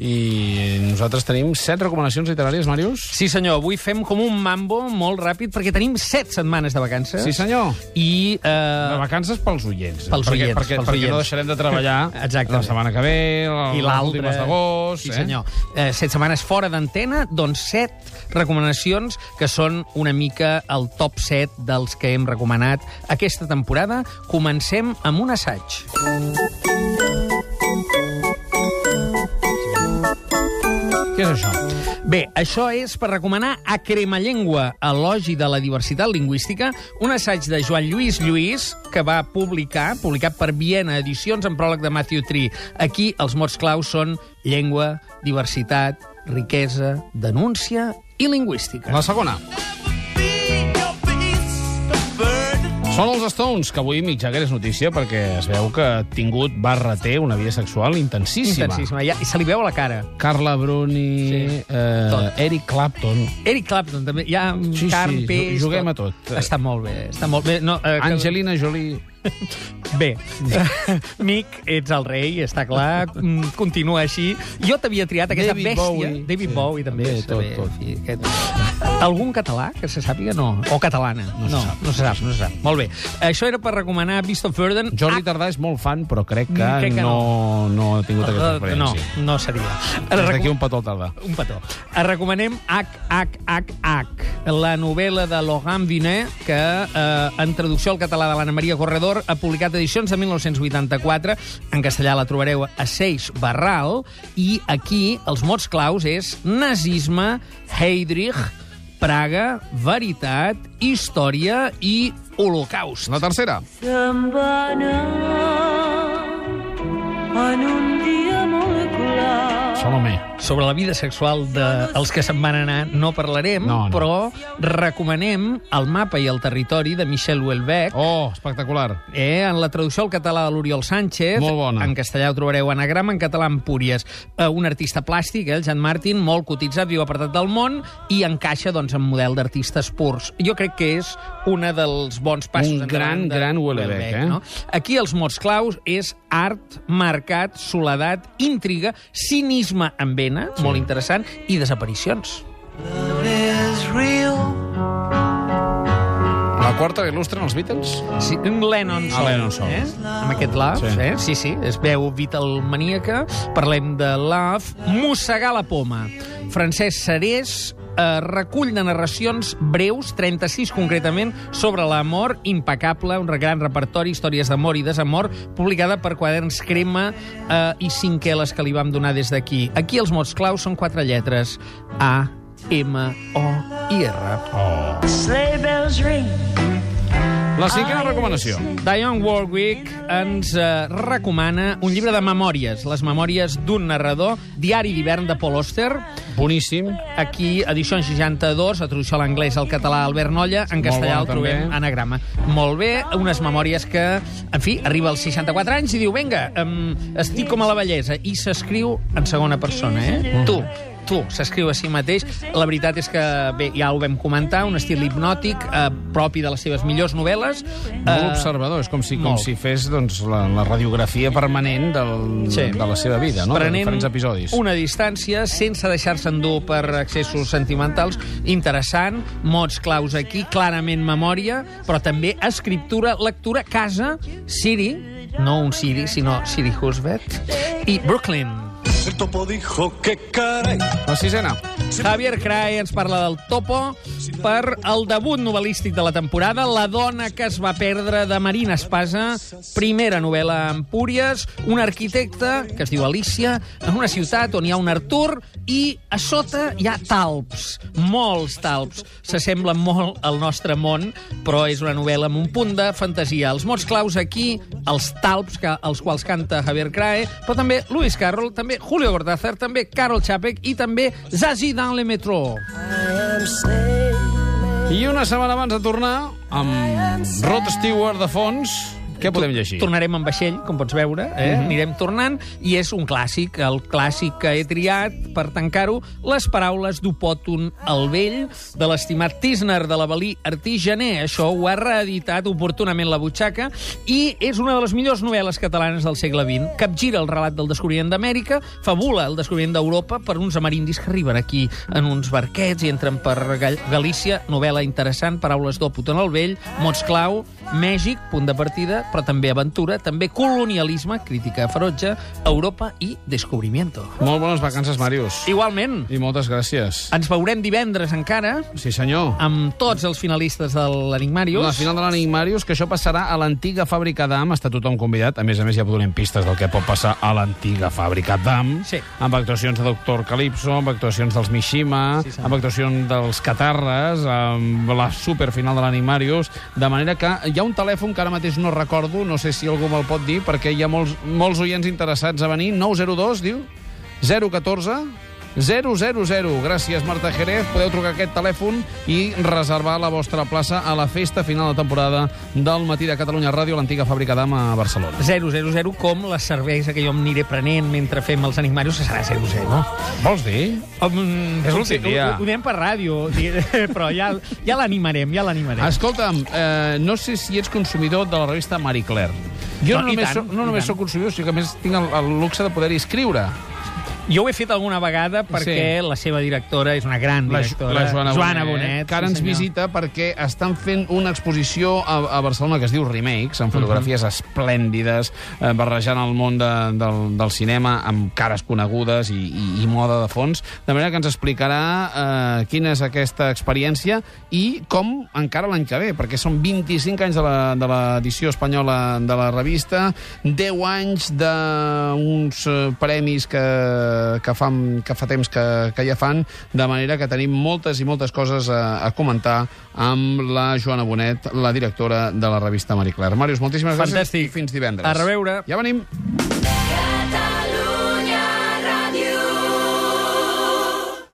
I nosaltres tenim set recomanacions literàries, Màrius? Sí, senyor, avui fem com un mambo molt ràpid, perquè tenim set setmanes de vacances. Sí, senyor. I... De Eh, vacances pels oients. Pels perquè, oients, Perquè, pels perquè no oients. deixarem de treballar Exactament. la setmana que ve, I les l'altre... últimes d'agost... Sí, eh? senyor. Eh, set setmanes fora d'antena, doncs set recomanacions que són una mica el top 7 dels que hem recomanat aquesta temporada. Comencem amb un assaig. Què és això? Bé, això és per recomanar a Cremallengua, elogi de la diversitat lingüística, un assaig de Joan Lluís Lluís, que va publicar, publicat per Viena Edicions, en pròleg de Matthew Tree. Aquí els mots claus són llengua, diversitat, riquesa, denúncia i lingüística. La segona. Són els Stones, que avui Mick Jagger és notícia perquè es veu que ha tingut barra T, una vida sexual intensíssima. Intensíssima. Ja, I se li veu a la cara. Carla Bruni, Sí. eh, Tot. Eric Clapton, Eric Clapton, també. Hi ha Sí, carn, sí, peix... juguem a tot. Està molt bé, està molt bé. No, eh, Angelina Jolie... Bé, Mick, ets el rei, està clar, mm, continua així. Jo t'havia triat aquesta David bèstia... Bowie. David Sí. Bowie, també. Bé, tot, bé, tot. fi, aquest... Algun català que se sàpiga? No. O catalana? No se sap. No se sap, no se sap. Molt bé. Això era per recomanar Beast of Burden. Jordi Ah, Tardà és molt fan, però crec que, Crec que no, no ha tingut aquesta eh, no, experiència. no seria. Des d'aquí un petó al Tardà. Un petó. Es recomanem HHHH, la novel·la de Laurent Vinet, que eh, en traducció al català de l'Anna Maria Corredor ha publicat edicions de 1984. En castellà la trobareu a Seix Barral. I aquí els mots claus és nazisme, Heydrich, Praga, veritat, història i holocaust. La tercera. Se'n va anar en Salomé. Sobre la vida sexual dels de que se'n van anar no parlarem, No, no. però recomanem el mapa i el territori de Michel Houellebecq, Oh, espectacular. Eh, en la traducció al català de l'Oriol Sánchez. Molt bona. En castellà ho trobareu anagrama, en català Empúries. Eh, un artista plàstic, eh, el Jan Martin, molt cotitzat, viu apartat del món, i encaixa doncs, en model d'artistes purs. Jo crec que és una dels bons passos Un gran, de gran Houellebecq, eh? No? Aquí els mots claus és art, mercat, soledat, intriga, cinisme en vena, sí. molt interessant, i desaparicions. La quarta il·lustren els Beatles? Sí, un Lennon Ah, Soul. Lennon Soul. Eh? Amb aquest love, Sí. sí. eh? Sí, sí, es veu Beatlemaníaca. Parlem de love. Mossegar la poma. Francesc Serés eh, recull de narracions breus, 36 concretament, sobre l'amor, impecable, un gran repertori, històries d'amor i desamor, publicada per Quaderns Crema eh, i cinqueles que li vam donar des d'aquí. Aquí els mots claus són quatre lletres. A, M, O i R. Oh. Sleigh bells ring. La cinquena recomanació. Dionne Warwick ens eh, recomana un llibre de memòries, les memòries d'un narrador, Diari d'hivern de Paul Auster, Boníssim. aquí, edició en 62, a traducció a l'anglès al català Albert Nolla, en castellà el trobem també. anagrama. Molt bé, unes memòries que, en fi, arriba als 64 anys i diu, vinga, um, estic com a la bellesa, i s'escriu en segona persona, eh? Tu, tu, s'escriu a si mateix. La veritat és que, bé, ja ho vam comentar, un estil hipnòtic eh, propi de les seves millors novel·les. Molt Eh, observador, és com si, com molt. si fes doncs, la, la radiografia permanent del, Sí. de la seva vida, no? de prenent diferents episodis. una distància sense deixar-se endur per excessos sentimentals. Interessant, mots claus aquí, clarament memòria, però també escriptura, lectura, casa, Siri, no un Siri, sinó Siri Husbeth, i Brooklyn. El topo dijo que caray. La sisena. Javier Crae ens parla del Topo per el debut novel·lístic de la temporada, La dona que es va perdre, de Marina Espasa, primera novel·la a Empúries, un arquitecte que es diu Alicia, en una ciutat on hi ha un Artur i a sota hi ha talps, molts talps. S'assemblen molt al nostre món, però és una novel·la amb un punt de fantasia. Els mots claus aquí, els talps, que, els quals canta Javier Crae, però també Lewis Carroll, també Julio Cortázar, també Carol Chapek i també Zazie dans le métro. I una setmana abans de tornar, amb Rod Stewart de fons, Què podem llegir? Tornarem en vaixell, com pots veure, eh? anirem tornant, i és un clàssic, el clàssic que he triat per tancar-ho, les paraules d'Opòton el Vell, de l'estimat Tisner de l'Avalí Artigener. Això ho ha reeditat oportunament la butxaca, i és una de les millors novel·les catalanes del segle XX. Capgira el relat del descobriment d'Amèrica, fabula el descobriment d'Europa per uns amerindis que arriben aquí en uns barquets i entren per Gal Galícia. Novel·la interessant, paraules d'Opòton el Vell, mots clau, Mèxic, punt de partida, però també aventura, també colonialisme, crítica ferotge, Europa i descobrimiento. Molt bones vacances, Màrius. Igualment, I moltes gràcies. ens veurem divendres encara Sí, senyor. amb tots els finalistes de l'Enigmàrius. La final de l'Enigmàrius, que això passarà a l'antiga fàbrica d'AM, està tothom convidat. A més a més, ja donem pistes del que pot passar a l'antiga fàbrica d'AM, Sí. amb actuacions de Doctor Calypso, amb actuacions dels Mishima, Sí, senyor. amb actuacions dels Catarres, amb la superfinal de l'Enigmàrius, de manera que hi ha un telèfon que ara mateix no recordo, no sé si algú me'l pot dir, perquè hi ha molts, molts oients interessats a venir. 902, diu? 014 000. Gràcies, Marta Jerez. Podeu trucar aquest telèfon i reservar la vostra plaça a la festa final de temporada del Matí de Catalunya Ràdio, l'antiga fàbrica d'Am a Barcelona. 000, com la cervesa que jo em aniré prenent mentre fem els Enigmàrius, que serà 00. Vols dir? Um, És l'últim dia. Ho, ho diem per ràdio, però ja, ja l'animarem, ja l'animarem. Escolta'm, eh, no sé si ets consumidor de la revista Marie Claire. Jo No, no, només, tant, soc, no només sóc consumidor, sinó que a més tinc el, el luxe de poder-hi escriure. Jo ho he fet alguna vegada perquè Sí. la seva directora és una gran La, directora. la Joana, Joana Bonet, Bonet. que ara sí, ens senyor. visita perquè estan fent una exposició a, a Barcelona que es diu Remakes, amb fotografies esplèndides, eh, barrejant el món de, del, del cinema amb cares conegudes i, i, i moda de fons, de manera que ens explicarà eh, quina és aquesta experiència i com encara l'any que ve, perquè són 25 anys de la- de l'edició espanyola de la revista, 10 anys d'uns eh, premis que, que, fan, que fa temps que, que ja fan, de manera que tenim moltes i moltes coses a, a comentar amb la Joana Bonet, la directora de la revista Marie Claire. Màrius, moltíssimes gràcies Fantàstic. i fins divendres. A reveure. Ja venim.